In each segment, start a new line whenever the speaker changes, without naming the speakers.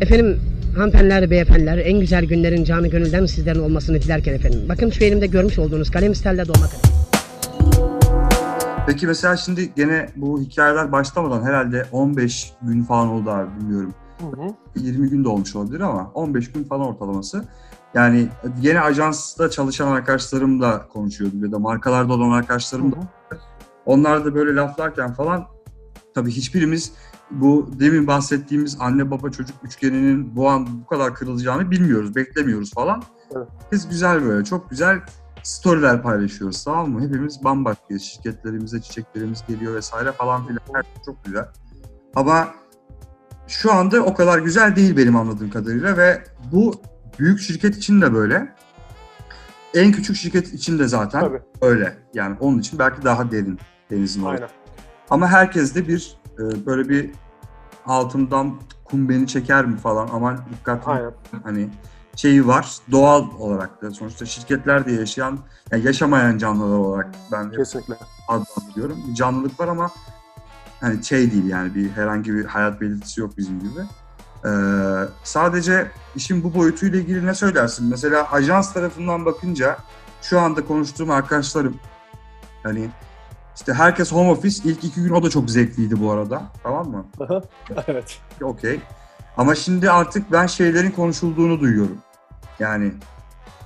Efendim hanımefendiler, beyefendiler en güzel günlerin canı gönülden sizlerin olmasını dilerken efendim. Bakın şu elimde görmüş olduğunuz kalem stelle dolma kalem.
Peki mesela şimdi gene bu hikayeler başlamadan herhalde 15 gün falan oldu abi bilmiyorum.
Hı hı.
20 gün de olmuş olabilir ama 15 gün falan ortalaması. Yani yine ajansta çalışan arkadaşlarımla konuşuyordum ya da markalarda olan arkadaşlarım da. Onlar da böyle laflarken falan tabii hiçbirimiz bu demin bahsettiğimiz anne baba çocuk üçgeninin bu an bu kadar kırılacağını bilmiyoruz, beklemiyoruz falan.
Evet.
Biz güzel böyle çok güzel storyler paylaşıyoruz tamam mı? Hepimiz bambaşka şirketlerimize çiçeklerimiz geliyor vesaire falan filan her şey çok güzel. Ama şu anda o kadar güzel değil benim anladığım kadarıyla ve bu büyük şirket için de böyle. En küçük şirket için de zaten
Tabii.
öyle. Yani onun için belki daha derin denizin.
Aynen.
Ama herkes de bir e, böyle bir altımdan kum beni çeker mi falan aman dikkatli
Aynen.
hani şeyi var doğal olarak da sonuçta şirketlerde yaşayan yani yaşamayan canlılar olarak ben
Kesinlikle.
adlandırıyorum. Canlılık var ama hani şey değil yani bir herhangi bir hayat belirtisi yok bizim gibi. Ee, sadece işin bu boyutuyla ilgili ne söylersin? Mesela ajans tarafından bakınca şu anda konuştuğum arkadaşlarım hani işte herkes home office ilk iki gün o da çok zevkliydi bu arada tamam mı?
evet.
Okey. Ama şimdi artık ben şeylerin konuşulduğunu duyuyorum. Yani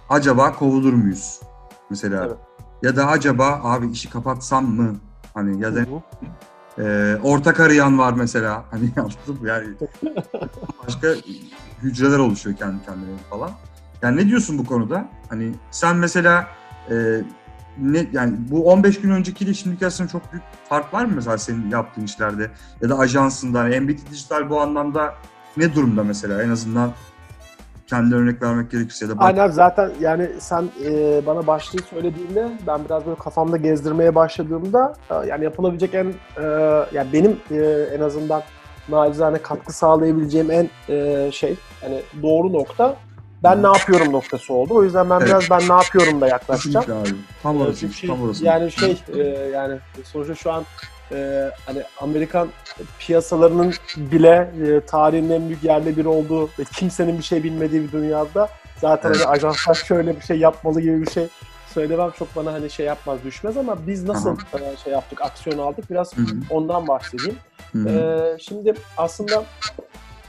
acaba kovulur muyuz? Mesela.
Evet.
Ya da acaba abi işi kapatsam mı? Hani ya da e, ortak arayan var mesela. Hani anladın mı? Yani başka hücreler oluşuyor kendi kendine falan. Yani ne diyorsun bu konuda? Hani sen mesela e, ne yani bu 15 gün öncekiyle şimdiki arasında çok büyük fark var mı mesela senin yaptığın işlerde? Ya da ajansında hani MBT Dijital bu anlamda ne durumda mesela? En azından kendi örnek vermek gerekirse ya da
Aynen zaten yani sen e, bana başlığı söylediğinde ben biraz böyle kafamda gezdirmeye başladığımda e, yani yapılabilecek en e, yani benim e, en azından nacizane katkı sağlayabileceğim en e, şey yani doğru nokta ben ne yapıyorum noktası oldu. O yüzden ben
Evet.
biraz ben ne yapıyorum da yaklaşacağım.
Kesinlikle abi. Tam orası,
şey,
tam orası.
yani şey e, yani sonuçta şu an e, hani Amerikan piyasalarının bile e, tarihin en büyük yerle bir olduğu ve kimsenin bir şey bilmediği bir dünyada zaten
Evet.
hani ajanslar şöyle bir şey yapmalı gibi bir şey söylemem çok bana hani şey yapmaz düşmez ama biz nasıl e, şey yaptık aksiyon aldık biraz
Hı hı,
ondan bahsedeyim.
hı hı.
Ee, şimdi aslında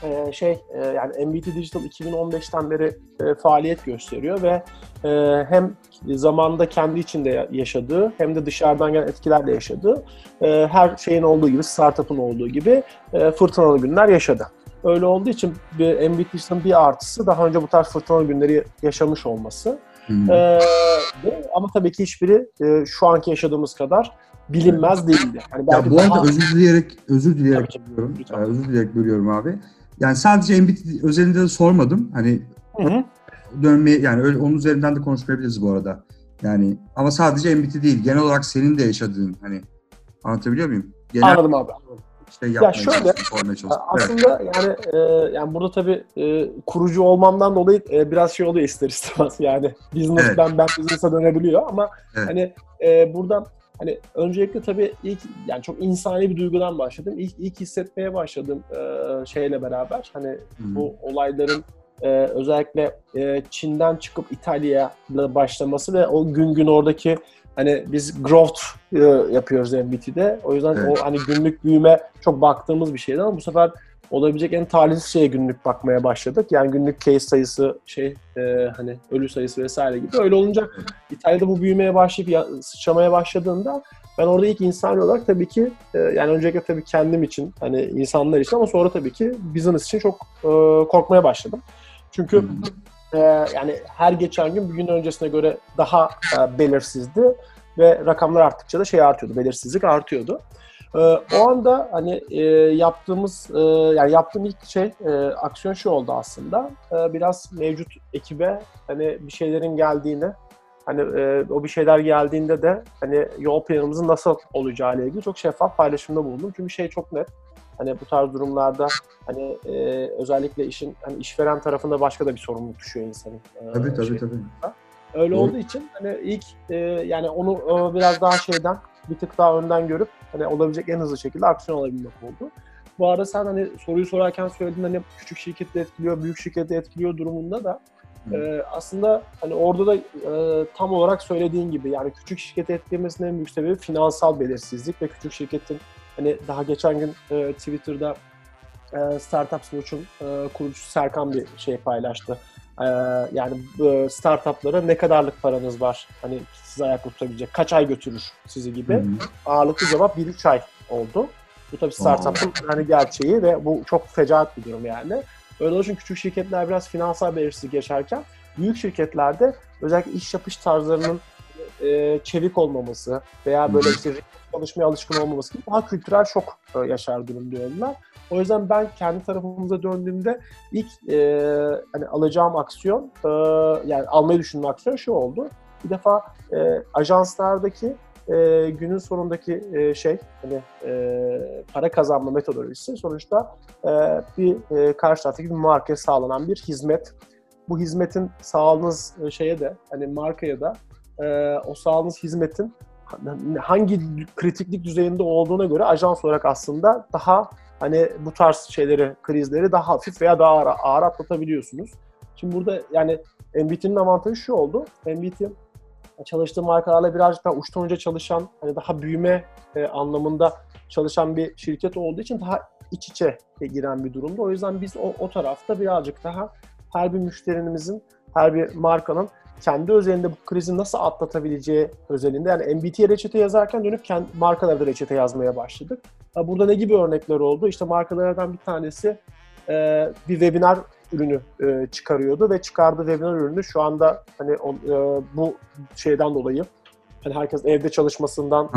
e, şey e, yani MBT Digital 2015'ten beri e, faaliyet gösteriyor ve e, hem zamanda kendi içinde ya- yaşadığı hem de dışarıdan gelen etkilerle yaşadığı e, her şeyin olduğu gibi startup'ın olduğu gibi e, fırtınalı günler yaşadı. Öyle olduğu için bir MBT Digital'ın bir artısı daha önce bu tarz fırtınalı günleri yaşamış olması. Ee, ve- ama tabii ki hiçbiri e, şu anki yaşadığımız kadar bilinmez değildi. Hani belki
Ya bu
daha-
arada özür dileyerek özür dileyerek bölüyorum. Ee, özür dileyerek bölüyorum abi. Yani sadece MBT özelinde de sormadım. Hani
Hı hı.
dönmeye yani öyle onun üzerinden de konuşmayabiliriz bu arada. Yani ama sadece MBT değil. Genel olarak senin de yaşadığın hani anlatabiliyor muyum? Genel
Anladım abi.
şey yapmaya
şöyle,
çalıştım. Evet.
Aslında yani e, yani burada tabii e, kurucu olmamdan dolayı e, biraz şey oluyor ister istemez yani business'tan ben business'a dönebiliyor ama
Evet.
hani e, burada hani öncelikle tabii ilk yani çok insani bir duygudan başladım. İlk ilk hissetmeye başladım e, şeyle beraber hani
Hı hı.
bu olayların e, özellikle e, Çin'den çıkıp İtalya'ya başlaması ve o gün gün oradaki hani biz growth e, yapıyoruz MBT'de. O yüzden
Evet.
o hani günlük büyüme çok baktığımız bir şeydi ama bu sefer olabilecek en talihsiz şeye günlük bakmaya başladık. Yani günlük case sayısı, şey e, hani ölü sayısı vesaire gibi. Öyle olunca İtalya'da bu büyümeye başlayıp ya, sıçramaya başladığında ben orada ilk insan olarak tabii ki e, yani öncelikle tabii kendim için hani insanlar için ama sonra tabii ki business için çok e, korkmaya başladım. Çünkü e, yani her geçen gün bir gün öncesine göre daha e, belirsizdi ve rakamlar arttıkça da şey artıyordu, belirsizlik artıyordu. E, o anda hani e, yaptığımız e, yani yaptığım ilk şey e, aksiyon şu oldu aslında. E, biraz mevcut ekibe hani bir şeylerin geldiğini hani e, o bir şeyler geldiğinde de hani yol planımızın nasıl olacağı ile ilgili çok şeffaf paylaşımda bulundum. Çünkü şey çok net. Hani bu tarz durumlarda hani e, özellikle işin hani işveren tarafında başka da bir sorumluluk düşüyor insanın. e,
Tabii tabii
şey-
tabii.
Öyle
Doğru.
olduğu için hani ilk e, yani onu e, biraz daha şeyden bir tık daha önden görüp hani olabilecek en hızlı şekilde aksiyon alabilmek oldu. Bu arada sen hani soruyu sorarken söyledin hani küçük şirketi etkiliyor, büyük şirketi etkiliyor durumunda da e, aslında hani orada da e, tam olarak söylediğin gibi yani küçük şirketi etkilemesinin en büyük sebebi finansal belirsizlik ve küçük şirketin hani daha geçen gün e, Twitter'da e, Startup Watch'un e, kurucusu Serkan bir şey paylaştı. E, yani e, startuplara ne kadarlık paranız var? Hani sizi ayakta tutabilecek, kaç ay götürür sizi gibi.
Hı hı.
Ağırlıklı cevap 1-3 ay oldu. Bu tabii startup'ın hani gerçeği ve bu çok fecaat bir durum yani. Öyle için küçük şirketler biraz finansal belirsizlik yaşarken büyük şirketlerde özellikle iş yapış tarzlarının e, çevik olmaması veya böyle işte çalışmaya alışkın olmaması gibi daha kültürel şok e, yaşar durumda oldular. O yüzden ben kendi tarafımıza döndüğümde ilk e, hani alacağım aksiyon e, yani almayı düşündüğüm aksiyon şu oldu. Bir defa e, ajanslardaki e, günün sonundaki e, şey hani e, para kazanma metodolojisi sonuçta e, bir e, karşı taraftaki bir markaya sağlanan bir hizmet. Bu hizmetin sağladığınız e, şeye de hani markaya da e, o sağladığınız hizmetin hangi kritiklik düzeyinde olduğuna göre ajans olarak aslında daha hani bu tarz şeyleri, krizleri daha hafif veya daha ağır, ağır atlatabiliyorsunuz. Şimdi burada yani MBT'nin avantajı şu oldu. MBT çalıştığı markalarla birazcık daha uçtan uca çalışan, hani daha büyüme e, anlamında çalışan bir şirket olduğu için daha iç içe giren bir durumda. O yüzden biz o, o tarafta birazcık daha her bir müşterimizin, her bir markanın kendi özelinde bu krizi nasıl atlatabileceği özelinde. Yani MBT'ye reçete yazarken dönüp kendi markalara da reçete yazmaya başladık. Burada ne gibi örnekler oldu? İşte markalardan bir tanesi e, bir webinar ürünü e, çıkarıyordu ve çıkardığı webinar ürünü şu anda hani e, bu şeyden dolayı hani herkes evde çalışmasından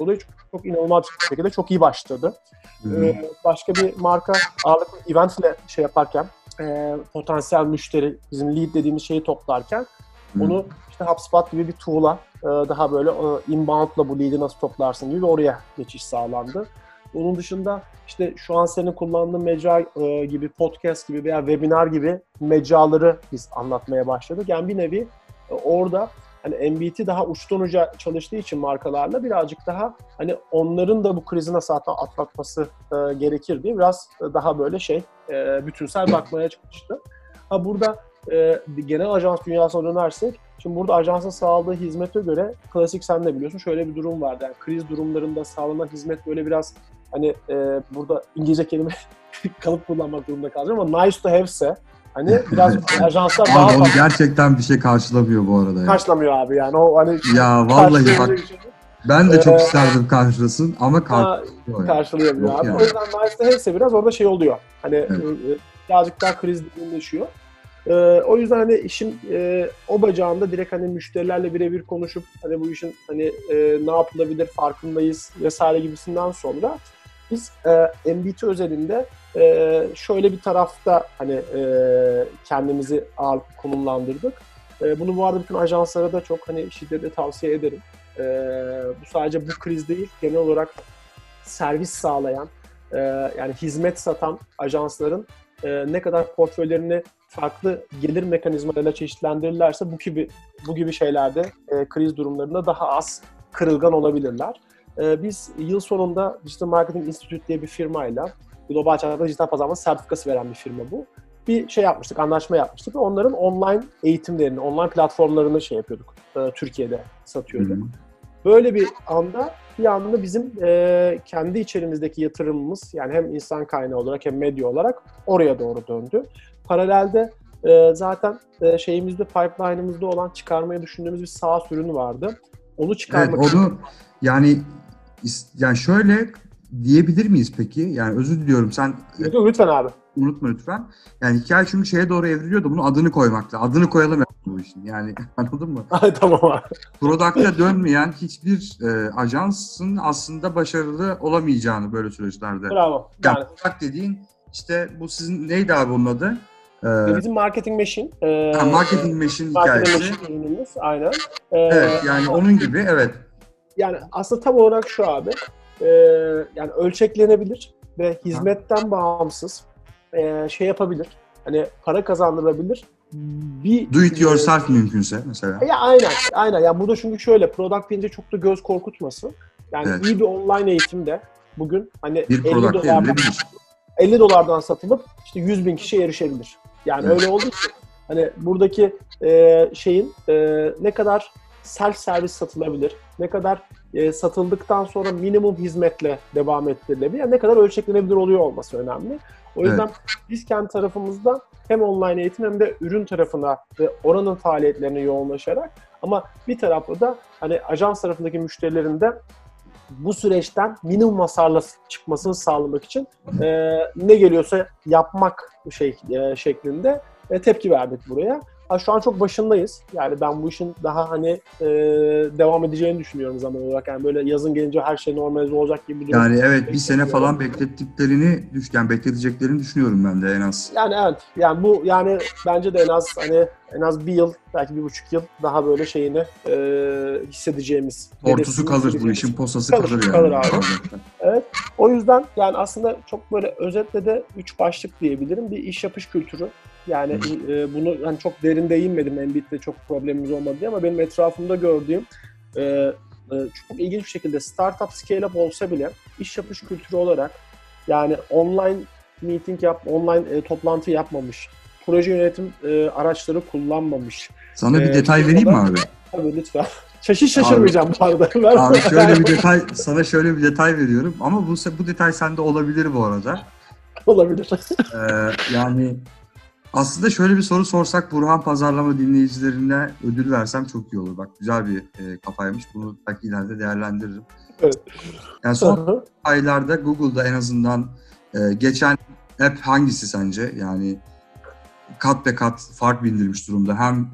dolayı çok, çok inanılmaz bir şekilde çok iyi başladı.
Hı hı.
Ee, başka bir marka ağırlıklı eventle şey yaparken e, potansiyel müşteri bizim lead dediğimiz şeyi toplarken
Hı.
onu işte HubSpot gibi bir tool'a e, daha böyle e, inbound'la bu lead'i nasıl toplarsın gibi oraya geçiş sağlandı. Onun dışında işte şu an senin kullandığın mecra e, gibi podcast gibi veya webinar gibi mecraları biz anlatmaya başladık. Yani bir nevi e, orada hani MBT daha uçtan uca çalıştığı için markalarla birazcık daha hani onların da bu krizi nasıl atla- atlatması e, gerekir diye biraz daha böyle şey e, bütünsel bakmaya çalıştı. Ha burada e, genel ajans dünyasına dönersek şimdi burada ajansın sağladığı hizmete göre klasik sen de biliyorsun şöyle bir durum var. Yani kriz durumlarında sağlanan hizmet böyle biraz hani e, burada İngilizce kelime kalıp kullanmak durumunda kalacağım ama nice to have'se hani biraz ajanslar daha
Abi onu
fazla
gerçekten bir şey karşılamıyor bu arada. Ya,
karşılamıyor abi yani o hani
ya vallahi bak ben de çok
Ee,
isterdim karşılasın ama
Ha,
karşılamıyor. yani.
abi.
yani.
O yüzden to have'se biraz orada şey oluyor. Hani
Evet.
e, birazcık daha kriz derinleşiyor. E, o yüzden hani işin e, o bacağında direkt hani müşterilerle birebir konuşup hani bu işin hani e, ne yapılabilir farkındayız vesaire gibisinden sonra biz e, MBT özelinde e, şöyle bir tarafta hani e, kendimizi ağır konumlandırdık. E, bunu bu arada bütün ajanslara da çok hani şiddetle tavsiye ederim. E, bu sadece bu kriz değil, genel olarak servis sağlayan, e, yani hizmet satan ajansların e, ne kadar portföylerini farklı gelir mekanizmalarıyla çeşitlendirirlerse bu gibi bu gibi şeylerde e, kriz durumlarında daha az kırılgan olabilirler. E, biz yıl sonunda Digital Marketing Institute diye bir firmayla global çapta dijital pazarlama sertifikası veren bir firma bu. Bir şey yapmıştık, anlaşma yapmıştık ve onların online eğitimlerini, online platformlarını şey yapıyorduk. e, Türkiye'de satıyorduk. Böyle bir anda bir anda bizim e, kendi içerimizdeki yatırımımız yani hem insan kaynağı olarak hem medya olarak oraya doğru döndü. Paralelde e, zaten e, şeyimizde pipeline'ımızda olan çıkarmayı düşündüğümüz bir SaaS ürünü vardı. Onu
Evet
çıkarmak
onu yani yani şöyle diyebilir miyiz peki? Yani özür diliyorum sen e,
Lütfen abi.
unutma lütfen. Yani hikaye çünkü şeye doğru evriliyordu. Bunun adını koymakla. Adını koyalım ya bu işin. Yani anladın mı?
Ay, tamam abi.
Product'a dönmeyen hiçbir e, ajansın aslında başarılı olamayacağını böyle süreçlerde.
Bravo.
Yani
Yani,
product dediğin işte bu sizin neydi abi bunun adı? Ee,
bizim marketing machine. E,
ha, marketing machine
marketing
hikayesi.
machine ürünümüz. Aynen. E,
Evet yani onun gibi evet.
yani aslında tam olarak şu abi. E, yani ölçeklenebilir ve hizmetten bağımsız e, şey yapabilir. Hani para kazandırabilir. Bir
Do it yourself mümkünse mesela.
Ya aynen, aynen. Ya burada çünkü şöyle, product deyince çok da göz korkutmasın. Yani
Evet.
iyi bir online eğitimde bugün hani
Bir
50
product
dolardan,
edilebilir.
50 dolardan satılıp işte 100 bin kişiye erişebilir. Yani
Evet.
öyle olduğu için hani buradaki e, şeyin e, ne kadar self servis satılabilir, ne kadar e, satıldıktan sonra minimum hizmetle devam ettirilebilir, yani ne kadar ölçeklenebilir oluyor olması önemli. O yüzden biz kendi tarafımızda hem online eğitim hem de ürün tarafına ve oranın faaliyetlerine yoğunlaşarak ama bir tarafta da hani ajans tarafındaki müşterilerin de bu süreçten minimum hasarla çıkmasını sağlamak için e, ne geliyorsa yapmak şey e, şeklinde e, tepki verdik buraya. Ha, şu an çok başındayız. Yani ben bu işin daha hani e, devam edeceğini düşünüyorum zaman olarak. Yani böyle yazın gelince her şey normalize olacak gibi bir durum.
Yani evet bir sene falan beklettiklerini, düş- yani bekleteceklerini düşünüyorum ben de en az.
Yani evet. Yani bu yani bence de en az hani en az bir yıl belki bir buçuk yıl daha böyle şeyini e, hissedeceğimiz.
Ortusu kalır bu işin posası
Kalır,
kalır, yani.
kalır abi. O yüzden yani aslında çok böyle özetle de üç başlık diyebilirim. Bir iş yapış kültürü. Yani e, bunu hani çok derin değinmedim Embit'te çok problemimiz olmadı diye ama benim etrafımda gördüğüm e, e, çok ilginç bir şekilde startup scale up olsa bile iş yapış kültürü olarak yani online meeting yap, online e, toplantı yapmamış, proje yönetim e, araçları kullanmamış.
Sana bir
Ee,
detay vereyim mi abi?
Tabii lütfen. Şaşır şaşırmayacağım bu arada. Ben-
Abi şöyle bir detay, sana şöyle bir detay veriyorum ama bu bu detay sende olabilir bu arada.
olabilir.
Ee, yani aslında şöyle bir soru sorsak Burhan Pazarlama dinleyicilerine ödül versem çok iyi olur. Bak güzel bir e, kafaymış. Bunu belki ileride değerlendiririm.
Evet.
Yani son aylarda Google'da en azından e, geçen app hangisi sence? Yani kat be kat fark bindirmiş durumda. Hem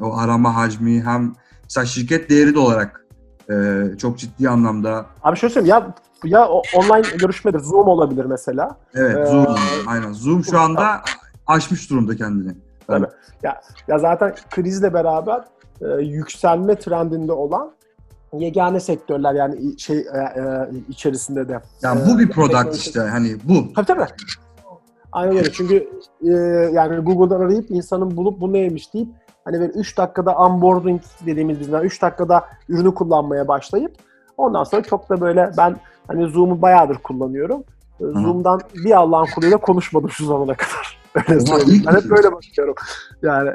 o arama hacmi hem mesela şirket değeri de olarak e, çok ciddi anlamda
Abi şöyle söyleyeyim ya ya online görüşmedir. Zoom olabilir mesela.
evet
Ee,
Zoom aynen Zoom şu anda aşmış durumda kendini.
Tabii. Ya zaten krizle beraber e, yükselme trendinde olan yegane sektörler yani şey e, e, içerisinde de.
Yani
Ee,
bu bir product işte hani bu.
Tabii tabii. Aynen öyle. Çünkü e, yani Google'dan arayıp insanın bulup bu neymiş deyip hani böyle 3 dakikada onboarding dediğimiz bizden 3 dakikada ürünü kullanmaya başlayıp ondan sonra çok da böyle ben hani Zoom'u bayağıdır kullanıyorum. E, Zoom'dan bir Allah'ın kuluyla konuşmadım şu zamana kadar. Öyle söyleyeyim. Ben hep böyle bakıyorum. Yani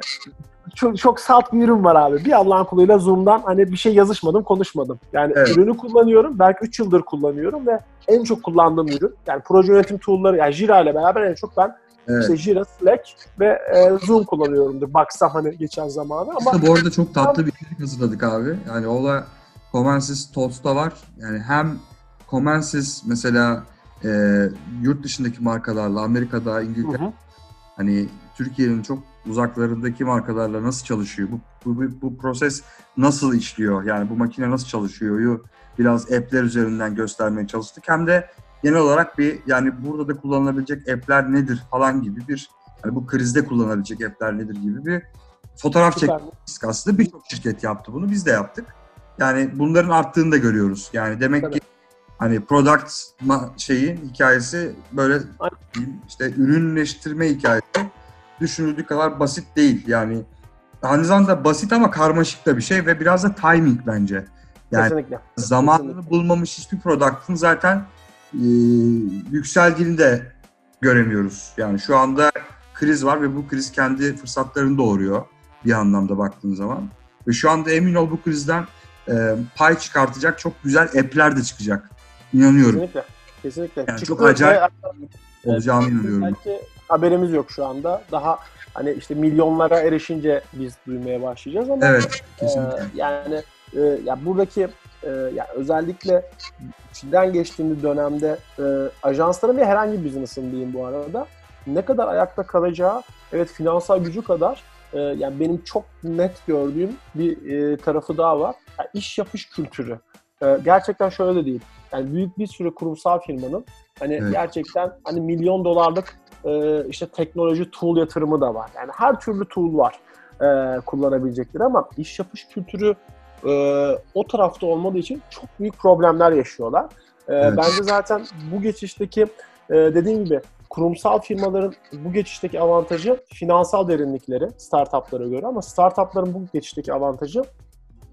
çok, çok salt bir ürün var abi. Bir Allah'ın kuluyla Zoom'dan hani bir şey yazışmadım, konuşmadım. Yani
Evet.
ürünü kullanıyorum. Belki 3 yıldır kullanıyorum ve en çok kullandığım ürün. Yani proje yönetim tool'ları, yani Jira ile beraber en çok ben
Evet.
işte Jira, Slack ve e, Zoom kullanıyorumdur. Baksam hani geçen zamanı ama
de bu arada çok tatlı bir içerik hazırladık abi. Yani o da Comensys Talks'ta var. Yani hem Comensys mesela e, yurt dışındaki markalarla Amerika'da, İngiltere, hani Türkiye'nin çok uzaklarındaki markalarla nasıl çalışıyor? Bu, bu, bu, bu proses nasıl işliyor? Yani bu makine nasıl çalışıyor? Biraz app'ler üzerinden göstermeye çalıştık. Hem de genel olarak bir yani burada da kullanılabilecek app'ler nedir falan gibi bir hani bu krizde kullanabilecek app'ler nedir gibi bir fotoğraf
süper.
aslında birçok şirket yaptı bunu. Biz de yaptık. Yani bunların arttığını da görüyoruz. Yani demek
Tabii.
ki hani product şeyi hikayesi böyle işte ürünleştirme hikayesi düşünüldüğü kadar basit değil. Yani aynı zamanda basit ama karmaşık da bir şey ve biraz da timing bence. Yani
Kesinlikle.
zamanını
Kesinlikle.
bulmamış hiçbir product'ın zaten e, yükseldiğini de göremiyoruz. Yani şu anda kriz var ve bu kriz kendi fırsatlarını doğuruyor bir anlamda baktığın zaman. Ve şu anda emin ol bu krizden e, pay çıkartacak çok güzel app'ler de çıkacak. İnanıyorum.
Kesinlikle. Kesinlikle.
Yani çok acayip
ve
Olacağına inanıyorum.
Belki haberimiz yok şu anda. Daha hani işte milyonlara erişince biz duymaya başlayacağız ama
Evet,
e, yani e, ya buradaki e, ya özellikle içinden geçtiğimiz dönemde e, ajansların ve herhangi bir business'ın diyeyim bu arada ne kadar ayakta kalacağı evet finansal gücü kadar e, yani benim çok net gördüğüm bir e, tarafı daha var. Yani iş yapış kültürü. E, gerçekten şöyle değil. Yani büyük bir sürü kurumsal firmanın hani
Evet.
gerçekten hani milyon dolarlık e, işte teknoloji tool yatırımı da var. Yani her türlü tool var e, kullanabilecekleri ama iş yapış kültürü e, o tarafta olmadığı için çok büyük problemler yaşıyorlar. E,
Evet.
Bence zaten bu geçişteki e, dediğim gibi kurumsal firmaların bu geçişteki avantajı finansal derinlikleri startuplara göre ama startupların bu geçişteki avantajı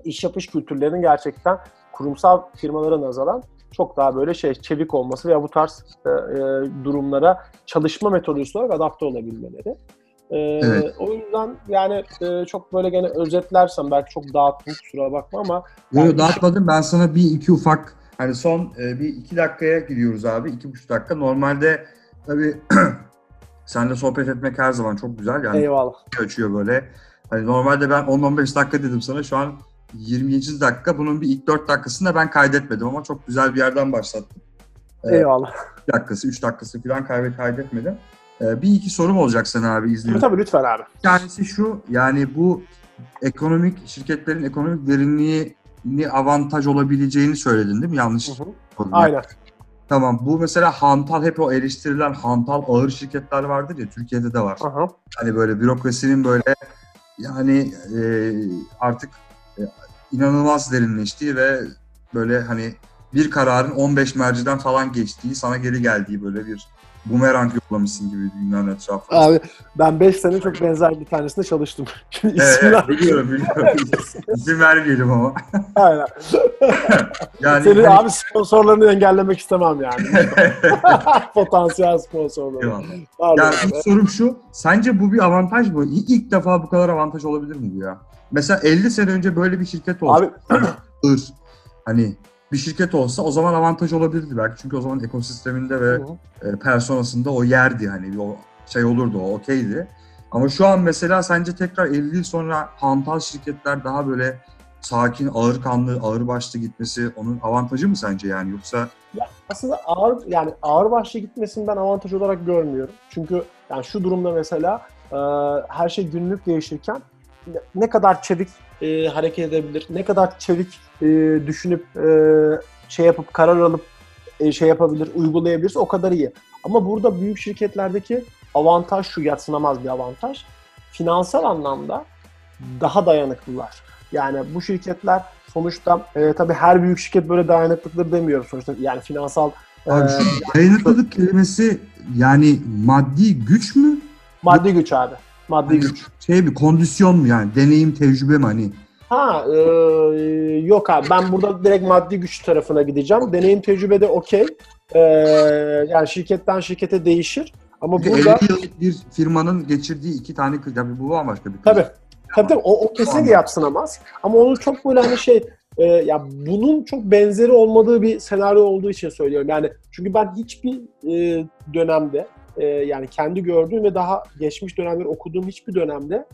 iş yapış kültürlerinin gerçekten kurumsal firmalara nazaran çok daha böyle şey çevik olması veya bu tarz e, e, durumlara çalışma metodolojisi olarak adapte olabilmeleri. E,
Evet.
O yüzden yani e, çok böyle gene özetlersem belki çok dağıttım kusura bakma ama
Yo,
Yani
dağıtmadım. Ben sana bir iki ufak hani son e, bir iki dakikaya gidiyoruz abi. iki buçuk dakika. Normalde tabii seninle sohbet etmek her zaman çok güzel. Yani
eyvallah.
açıyor böyle. Hani normalde ben 10-15 dakika dedim sana. Şu an 20. dakika. Bunun bir ilk 4 dakikasını da ben kaydetmedim ama çok güzel bir yerden başlattım. Evet.
Eyvallah.
1 dakikası, 3 dakikası falan kaybet kaydetmedim. Ee, bir iki sorum olacak sana abi izliyorum.
tabii lütfen abi.
Bir tanesi şu, yani bu ekonomik, şirketlerin ekonomik derinliğini avantaj olabileceğini söyledin değil mi? Yanlış.
Hı hı. Aynen.
Tamam, bu mesela hantal, hep o eleştirilen hantal ağır şirketler vardır ya, Türkiye'de de var.
Aha.
Hani böyle bürokrasinin böyle yani e, artık inanılmaz derinleştiği ve böyle hani bir kararın 15 merciden falan geçtiği, sana geri geldiği böyle bir bumerang yollamışsın gibi dünyanın etrafında.
Abi ben 5 sene çok benzer bir tanesinde çalıştım. Şimdi
Evet, evet, biliyorum, biliyorum. İsim vermeyelim ama.
Aynen.
Yani
Senin
hani-
abi sponsorlarını engellemek istemem yani. Potansiyel sponsorları.
Eyvallah.
Pardon
Yani
abi.
ilk sorum şu, sence bu bir avantaj mı? İlk, ilk defa bu kadar avantaj olabilir mi bu ya? Mesela 50 sene önce böyle bir şirket olsa,
Abi
hani bir şirket olsa o zaman avantaj olabilirdi belki. Çünkü o zaman ekosisteminde ve e, personasında o yerdi hani o şey olurdu o okeydi. Ama şu an mesela sence tekrar 50 yıl sonra hantal şirketler daha böyle sakin, ağır kanlı, ağır başlı gitmesi onun avantajı mı sence yani yoksa
aslında ağır yani ağır başlı gitmesini ben avantaj olarak görmüyorum. Çünkü yani şu durumda mesela e, her şey günlük değişirken ne kadar çevik e, hareket edebilir, ne kadar çevik e, düşünüp e, şey yapıp karar alıp e, şey yapabilir, uygulayabilirse o kadar iyi. Ama burada büyük şirketlerdeki avantaj şu yatsınamaz bir avantaj. Finansal anlamda daha dayanıklılar. Yani bu şirketler sonuçta e, tabii her büyük şirket böyle dayanıklıdır demiyorum sonuçta. Yani finansal
Abi
e,
şu dayanıklılık kelimesi yani maddi güç mü?
maddi güç abi. Maddi
Hani
güç.
Şey mi, kondisyon mu yani? Deneyim, tecrübe mi hani?
Ha e, yok abi ben burada direkt maddi güç tarafına gideceğim. Deneyim tecrübede okey. E, yani şirketten şirkete değişir. Ama
Çünkü
burada
50 yıllık bir firmanın geçirdiği iki tane kız. Tabii bu bambaşka bir kız.
Tabii. Tabii tabii o, o kesinlikle yapsınamaz. Ama onun çok böyle hani şey e, ya bunun çok benzeri olmadığı bir senaryo olduğu için söylüyorum. Yani çünkü ben hiçbir e, dönemde e, yani kendi gördüğüm ve daha geçmiş dönemleri okuduğum hiçbir dönemde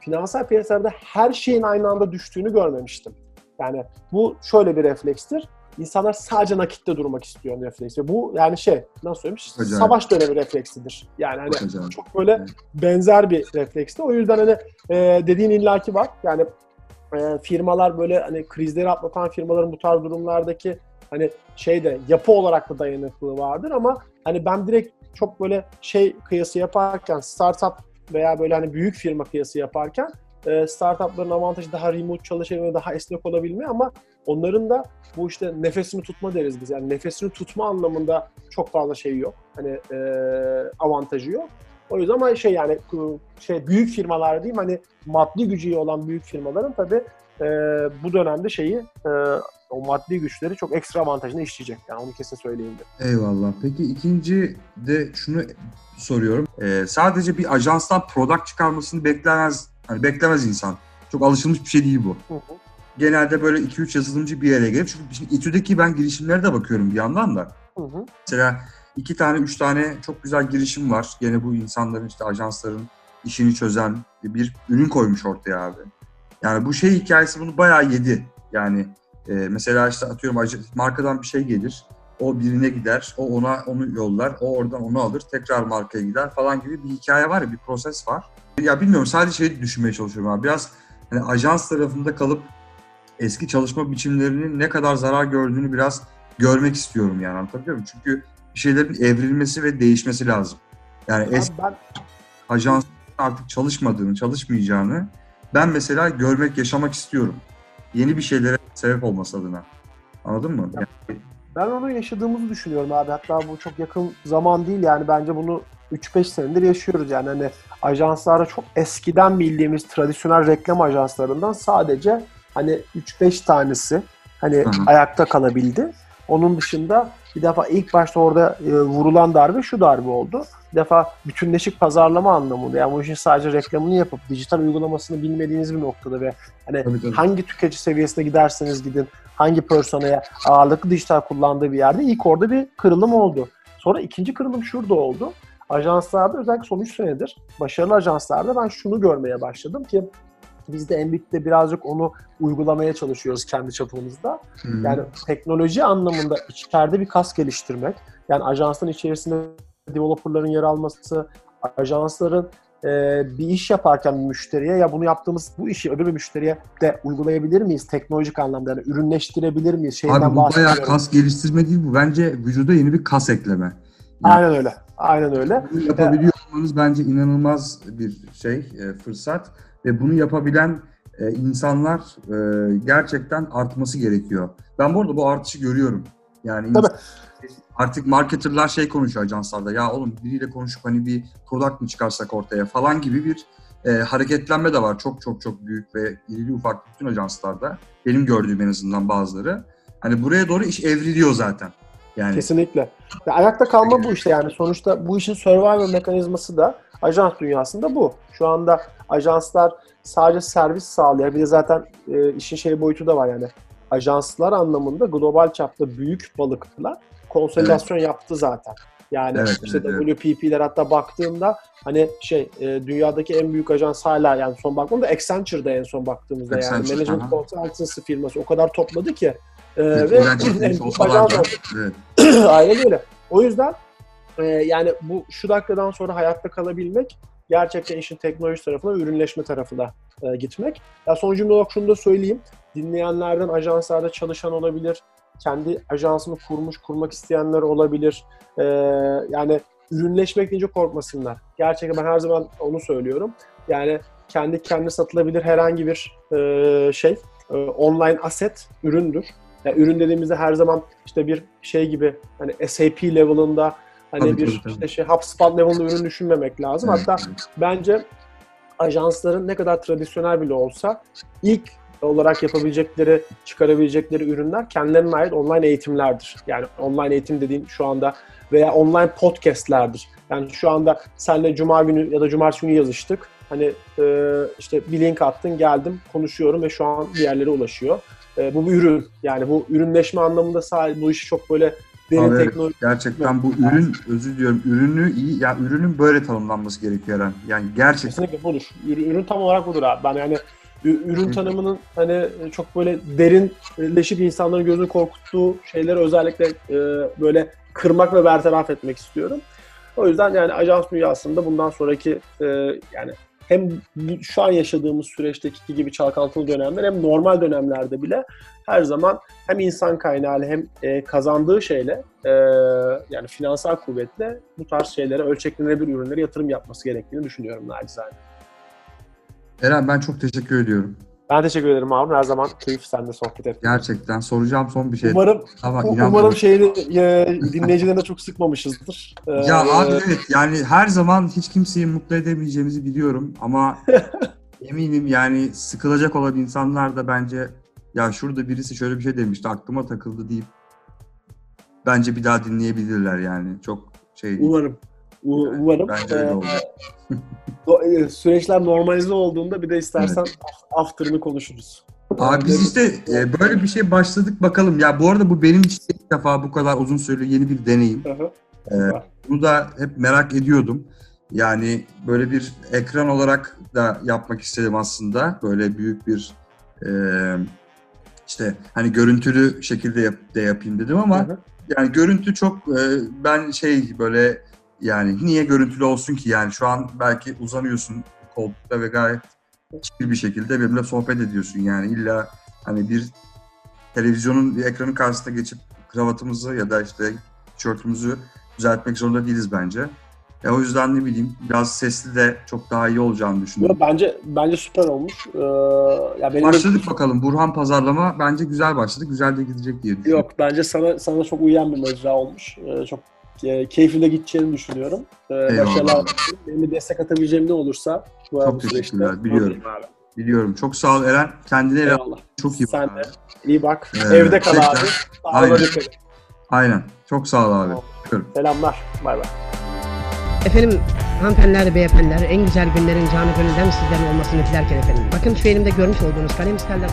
finansal piyasalarda her şeyin aynı anda düştüğünü görmemiştim. Yani bu şöyle bir reflekstir. İnsanlar sadece nakitte durmak istiyor refleks. Ve bu yani şey nasıl söyleyeyim
Acayip.
savaş dönemi refleksidir. Yani hani
Çok acayip.
çok böyle
Evet.
benzer bir refleksti. O yüzden hani e, dediğin illaki var. Yani e, firmalar böyle hani krizleri atlatan firmaların bu tarz durumlardaki hani şeyde yapı olarak da dayanıklılığı vardır ama hani ben direkt çok böyle şey kıyası yaparken startup veya böyle hani büyük firma kıyası yaparken e, startupların avantajı daha remote çalışabilme, daha esnek olabilme ama onların da bu işte nefesini tutma deriz biz. Yani nefesini tutma anlamında çok fazla şey yok. Hani e, avantajı yok. O yüzden ama şey yani şey büyük firmalar diyeyim hani maddi gücü olan büyük firmaların tabii e, bu dönemde şeyi e, o maddi güçleri çok ekstra avantajını işleyecek. Yani onu kesin söyleyeyim de.
Eyvallah. Peki ikinci de şunu soruyorum. Ee, sadece bir ajanstan product çıkarmasını beklemez, hani beklemez insan. Çok alışılmış bir şey değil bu.
Hı hı.
Genelde böyle 2-3 yazılımcı bir yere gelip çünkü şimdi İTÜ'deki ben girişimlere de bakıyorum bir yandan da.
Hı hı.
Mesela iki tane, üç tane çok güzel girişim var. Gene bu insanların işte ajansların işini çözen bir ürün koymuş ortaya abi. Yani bu şey hikayesi bunu bayağı yedi. Yani e, mesela işte atıyorum markadan bir şey gelir. O birine gider, o ona onu yollar, o oradan onu alır, tekrar markaya gider falan gibi bir hikaye var ya, bir proses var. Ya bilmiyorum sadece şey düşünmeye çalışıyorum abi. Biraz hani ajans tarafında kalıp eski çalışma biçimlerinin ne kadar zarar gördüğünü biraz görmek istiyorum yani anlatabiliyor muyum? Çünkü bir şeylerin evrilmesi ve değişmesi lazım. Yani eski
ben
ajans artık çalışmadığını, çalışmayacağını ben mesela görmek, yaşamak istiyorum. Yeni bir şeylere sebep olması adına. Anladın mı? Yani,
Ben onu yaşadığımızı düşünüyorum abi. Hatta bu çok yakın zaman değil yani bence bunu 3-5 senedir yaşıyoruz yani hani ajanslarda çok eskiden bildiğimiz tradisyonel reklam ajanslarından sadece hani 3-5 tanesi hani
Hı hı.
ayakta kalabildi. Onun dışında bir defa ilk başta orada e, vurulan darbe şu darbe oldu. Bir defa bütünleşik pazarlama anlamında. Yani bu işin sadece reklamını yapıp dijital uygulamasını bilmediğiniz bir noktada ve hani
Tabii, tabii.
hangi tüketici seviyesine giderseniz gidin, hangi personaya ağırlıklı dijital kullandığı bir yerde ilk orada bir kırılım oldu. Sonra ikinci kırılım şurada oldu. Ajanslarda özellikle son 3 senedir başarılı ajanslarda ben şunu görmeye başladım ki biz de Embit'te birazcık onu uygulamaya çalışıyoruz kendi çapımızda.
Hı.
Yani teknoloji anlamında içeride bir kas geliştirmek, yani ajansın içerisinde developerların yer alması, ajansların e, bir iş yaparken bir müşteriye ya bunu yaptığımız bu işi öbür bir müşteriye de uygulayabilir miyiz teknolojik anlamda yani ürünleştirebilir miyiz şeyden
Abi bu bayağı kas geliştirme değil bu. Bence vücuda yeni bir kas ekleme.
Aynen öyle. Aynen öyle.
Bunu yapabiliyor olmanız bence inanılmaz bir şey, e, fırsat ve bunu yapabilen e, insanlar e, gerçekten artması gerekiyor. Ben bu arada bu artışı görüyorum. Yani
Tabii.
artık marketerlar şey konuşuyor ajanslarda. Ya oğlum biriyle konuşup hani bir product mı çıkarsak ortaya falan gibi bir e, hareketlenme de var. Çok çok çok büyük ve irili ufak bütün ajanslarda. Benim gördüğüm en azından bazıları. Hani buraya doğru iş evriliyor zaten. Yani
Kesinlikle. Ya ayakta kalma bu işte yani sonuçta bu işin survival mekanizması da ajans dünyasında bu. Şu anda ajanslar sadece servis sağlıyor. Bir de zaten e, işin şey boyutu da var yani. Ajanslar anlamında global çapta büyük balıklar konsolidasyon yaptı zaten. Yani
Evet,
işte
evet,
WPP'ler hatta baktığımda hani şey e, dünyadaki en büyük ajans hala yani son baktığımda Accenture'da en son baktığımızda yani
Accenture,
management
aha.
consultancy firması o kadar topladı ki e, ve büyük
olsalar
ajans.
Evet.
Aynen öyle. O yüzden e, yani bu şu dakikadan sonra hayatta kalabilmek gerçekten işin teknoloji tarafına, ürünleşme tarafına e, gitmek. Ya son cümle olarak şunu da söyleyeyim. Dinleyenlerden ajanslarda çalışan olabilir. Kendi ajansını kurmuş, kurmak isteyenler olabilir. E, yani ürünleşmek deyince korkmasınlar. Gerçekten ben her zaman onu söylüyorum. Yani kendi kendi satılabilir herhangi bir e, şey, e, online asset üründür. Yani ürün dediğimizde her zaman işte bir şey gibi hani SAP level'ında hani
Tabii,
bir
tabii, tabii.
işte şey HubSpot level'ında ürün düşünmemek lazım. Hatta bence ajansların ne kadar tradisyonel bile olsa ilk olarak yapabilecekleri, çıkarabilecekleri ürünler kendilerine ait online eğitimlerdir. Yani online eğitim dediğim şu anda veya online podcastlerdir. Yani şu anda senle cuma günü ya da cumartesi günü yazıştık. Hani e, işte bir link attın geldim konuşuyorum ve şu an bir yerlere ulaşıyor. E, bu bir ürün. Yani bu ürünleşme anlamında bu işi çok böyle derin
Abi
teknoloji
Gerçekten bu ürün, özür diliyorum, ürünü iyi, ya ürünün böyle tanımlanması gerekiyor Eren. Yani gerçekten
Kesinlikle budur. Ür- Ürün tam olarak budur abi. Ben yani ürün tanımının hani çok böyle derinleşip insanların gözünü korkuttuğu şeyleri özellikle e, böyle kırmak ve bertaraf etmek istiyorum. O yüzden yani ajans dünyasında bundan sonraki e, yani hem şu an yaşadığımız süreçteki gibi çalkantılı dönemler hem normal dönemlerde bile her zaman hem insan kaynağıyla hem e, kazandığı şeyle e, yani finansal kuvvetle bu tarz şeylere ölçeklenebilir ürünlere yatırım yapması gerektiğini düşünüyorum nacizane.
Eren ben çok teşekkür ediyorum.
Ben teşekkür ederim Harun. Her zaman keyif sende sohbet etmek.
Gerçekten soracağım son bir şey.
Umarım
inanmıyorum.
umarım şeyini e, dinleyicilerine çok sıkmamışızdır. Ee,
Ya abi evet yani her zaman hiç kimseyi mutlu edemeyeceğimizi biliyorum ama eminim yani sıkılacak olan insanlar da bence ya şurada birisi şöyle bir şey demişti aklıma takıldı deyip bence bir daha dinleyebilirler yani. Çok şey değil.
umarım.
Yani
umarım.
Bence öyle oldu.
do- e, süreçler normalize olduğunda bir de istersen after'ını konuşuruz.
Abi biz işte e, böyle bir şey başladık bakalım. Ya bu arada bu benim için ilk defa bu kadar uzun süreli yeni bir deneyim.
Hı hı.
Ee, bunu da hep merak ediyordum. Yani böyle bir ekran olarak da yapmak istedim aslında. Böyle büyük bir e, işte hani görüntülü şekilde yap, de yapayım dedim ama
Hı hı.
yani görüntü çok e, ben şey böyle yani niye görüntülü olsun ki yani şu an belki uzanıyorsun koltukta ve gayet chill bir şekilde benimle sohbet ediyorsun yani illa hani bir televizyonun bir ekranın karşısına geçip kravatımızı ya da işte tişörtümüzü düzeltmek zorunda değiliz bence. Ya o yüzden ne bileyim biraz sesli de çok daha iyi olacağını
Yo,
düşünüyorum.
bence bence süper olmuş. Ee, ya benim de-
Başladık bakalım. Burhan pazarlama bence güzel başladı. Güzel de gidecek diye düşünüyorum.
Yok bence sana sana çok uyan bir mecra olmuş. Ee, çok e, keyifli de gideceğini düşünüyorum.
Eyvallah.
başarılar. Benim de destek atabileceğim ne olursa bu,
Çok
bu süreçte.
teşekkürler, biliyorum.
abi.
Biliyorum. Çok sağ ol Eren. Kendine ve
Eyvallah.
çok iyi bak
Sen
abi.
de iyi bak.
Ee,
Evde kal abi.
Aynen. Aynen. Çok sağ ol abi.
Tamam. Selamlar. Bay bay.
Efendim hanımefendiler, beyefendiler en güzel günlerin canı gönülden sizlerin olmasını dilerken efendim. Bakın şu elimde görmüş olduğunuz kalem isterler.